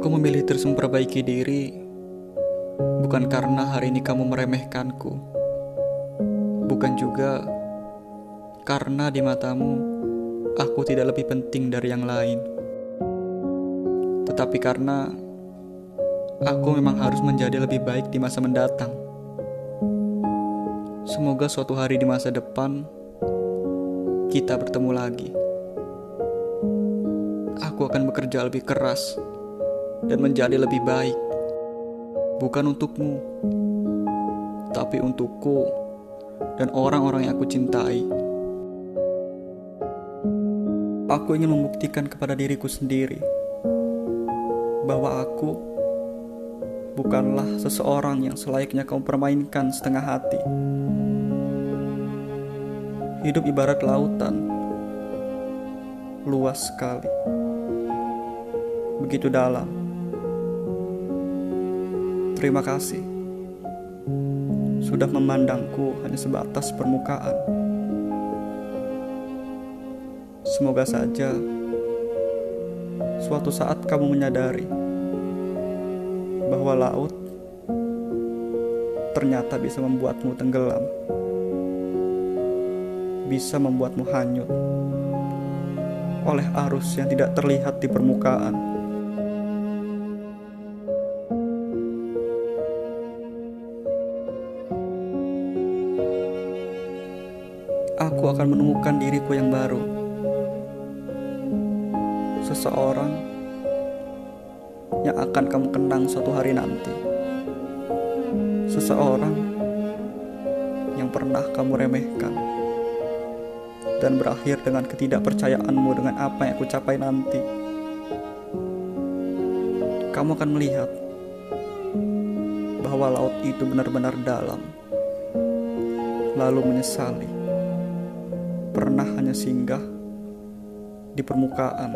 Aku memilih terus memperbaiki diri bukan karena hari ini kamu meremehkanku. Bukan juga karena di matamu aku tidak lebih penting dari yang lain. Tetapi karena aku memang harus menjadi lebih baik di masa mendatang. Semoga suatu hari di masa depan kita bertemu lagi. Aku akan bekerja lebih keras dan menjadi lebih baik. Bukan untukmu, tapi untukku dan orang-orang yang aku cintai. Aku ingin membuktikan kepada diriku sendiri bahwa aku bukanlah seseorang yang selayaknya kau permainkan setengah hati. Hidup ibarat lautan, luas sekali, begitu dalam Terima kasih sudah memandangku hanya sebatas permukaan. Semoga saja suatu saat kamu menyadari bahwa laut ternyata bisa membuatmu tenggelam, bisa membuatmu hanyut oleh arus yang tidak terlihat di permukaan. Aku akan menemukan diriku yang baru. Seseorang yang akan kamu kenang suatu hari nanti. Seseorang yang pernah kamu remehkan dan berakhir dengan ketidakpercayaanmu dengan apa yang aku capai nanti. Kamu akan melihat bahwa laut itu benar-benar dalam, lalu menyesali pernah hanya singgah di permukaan.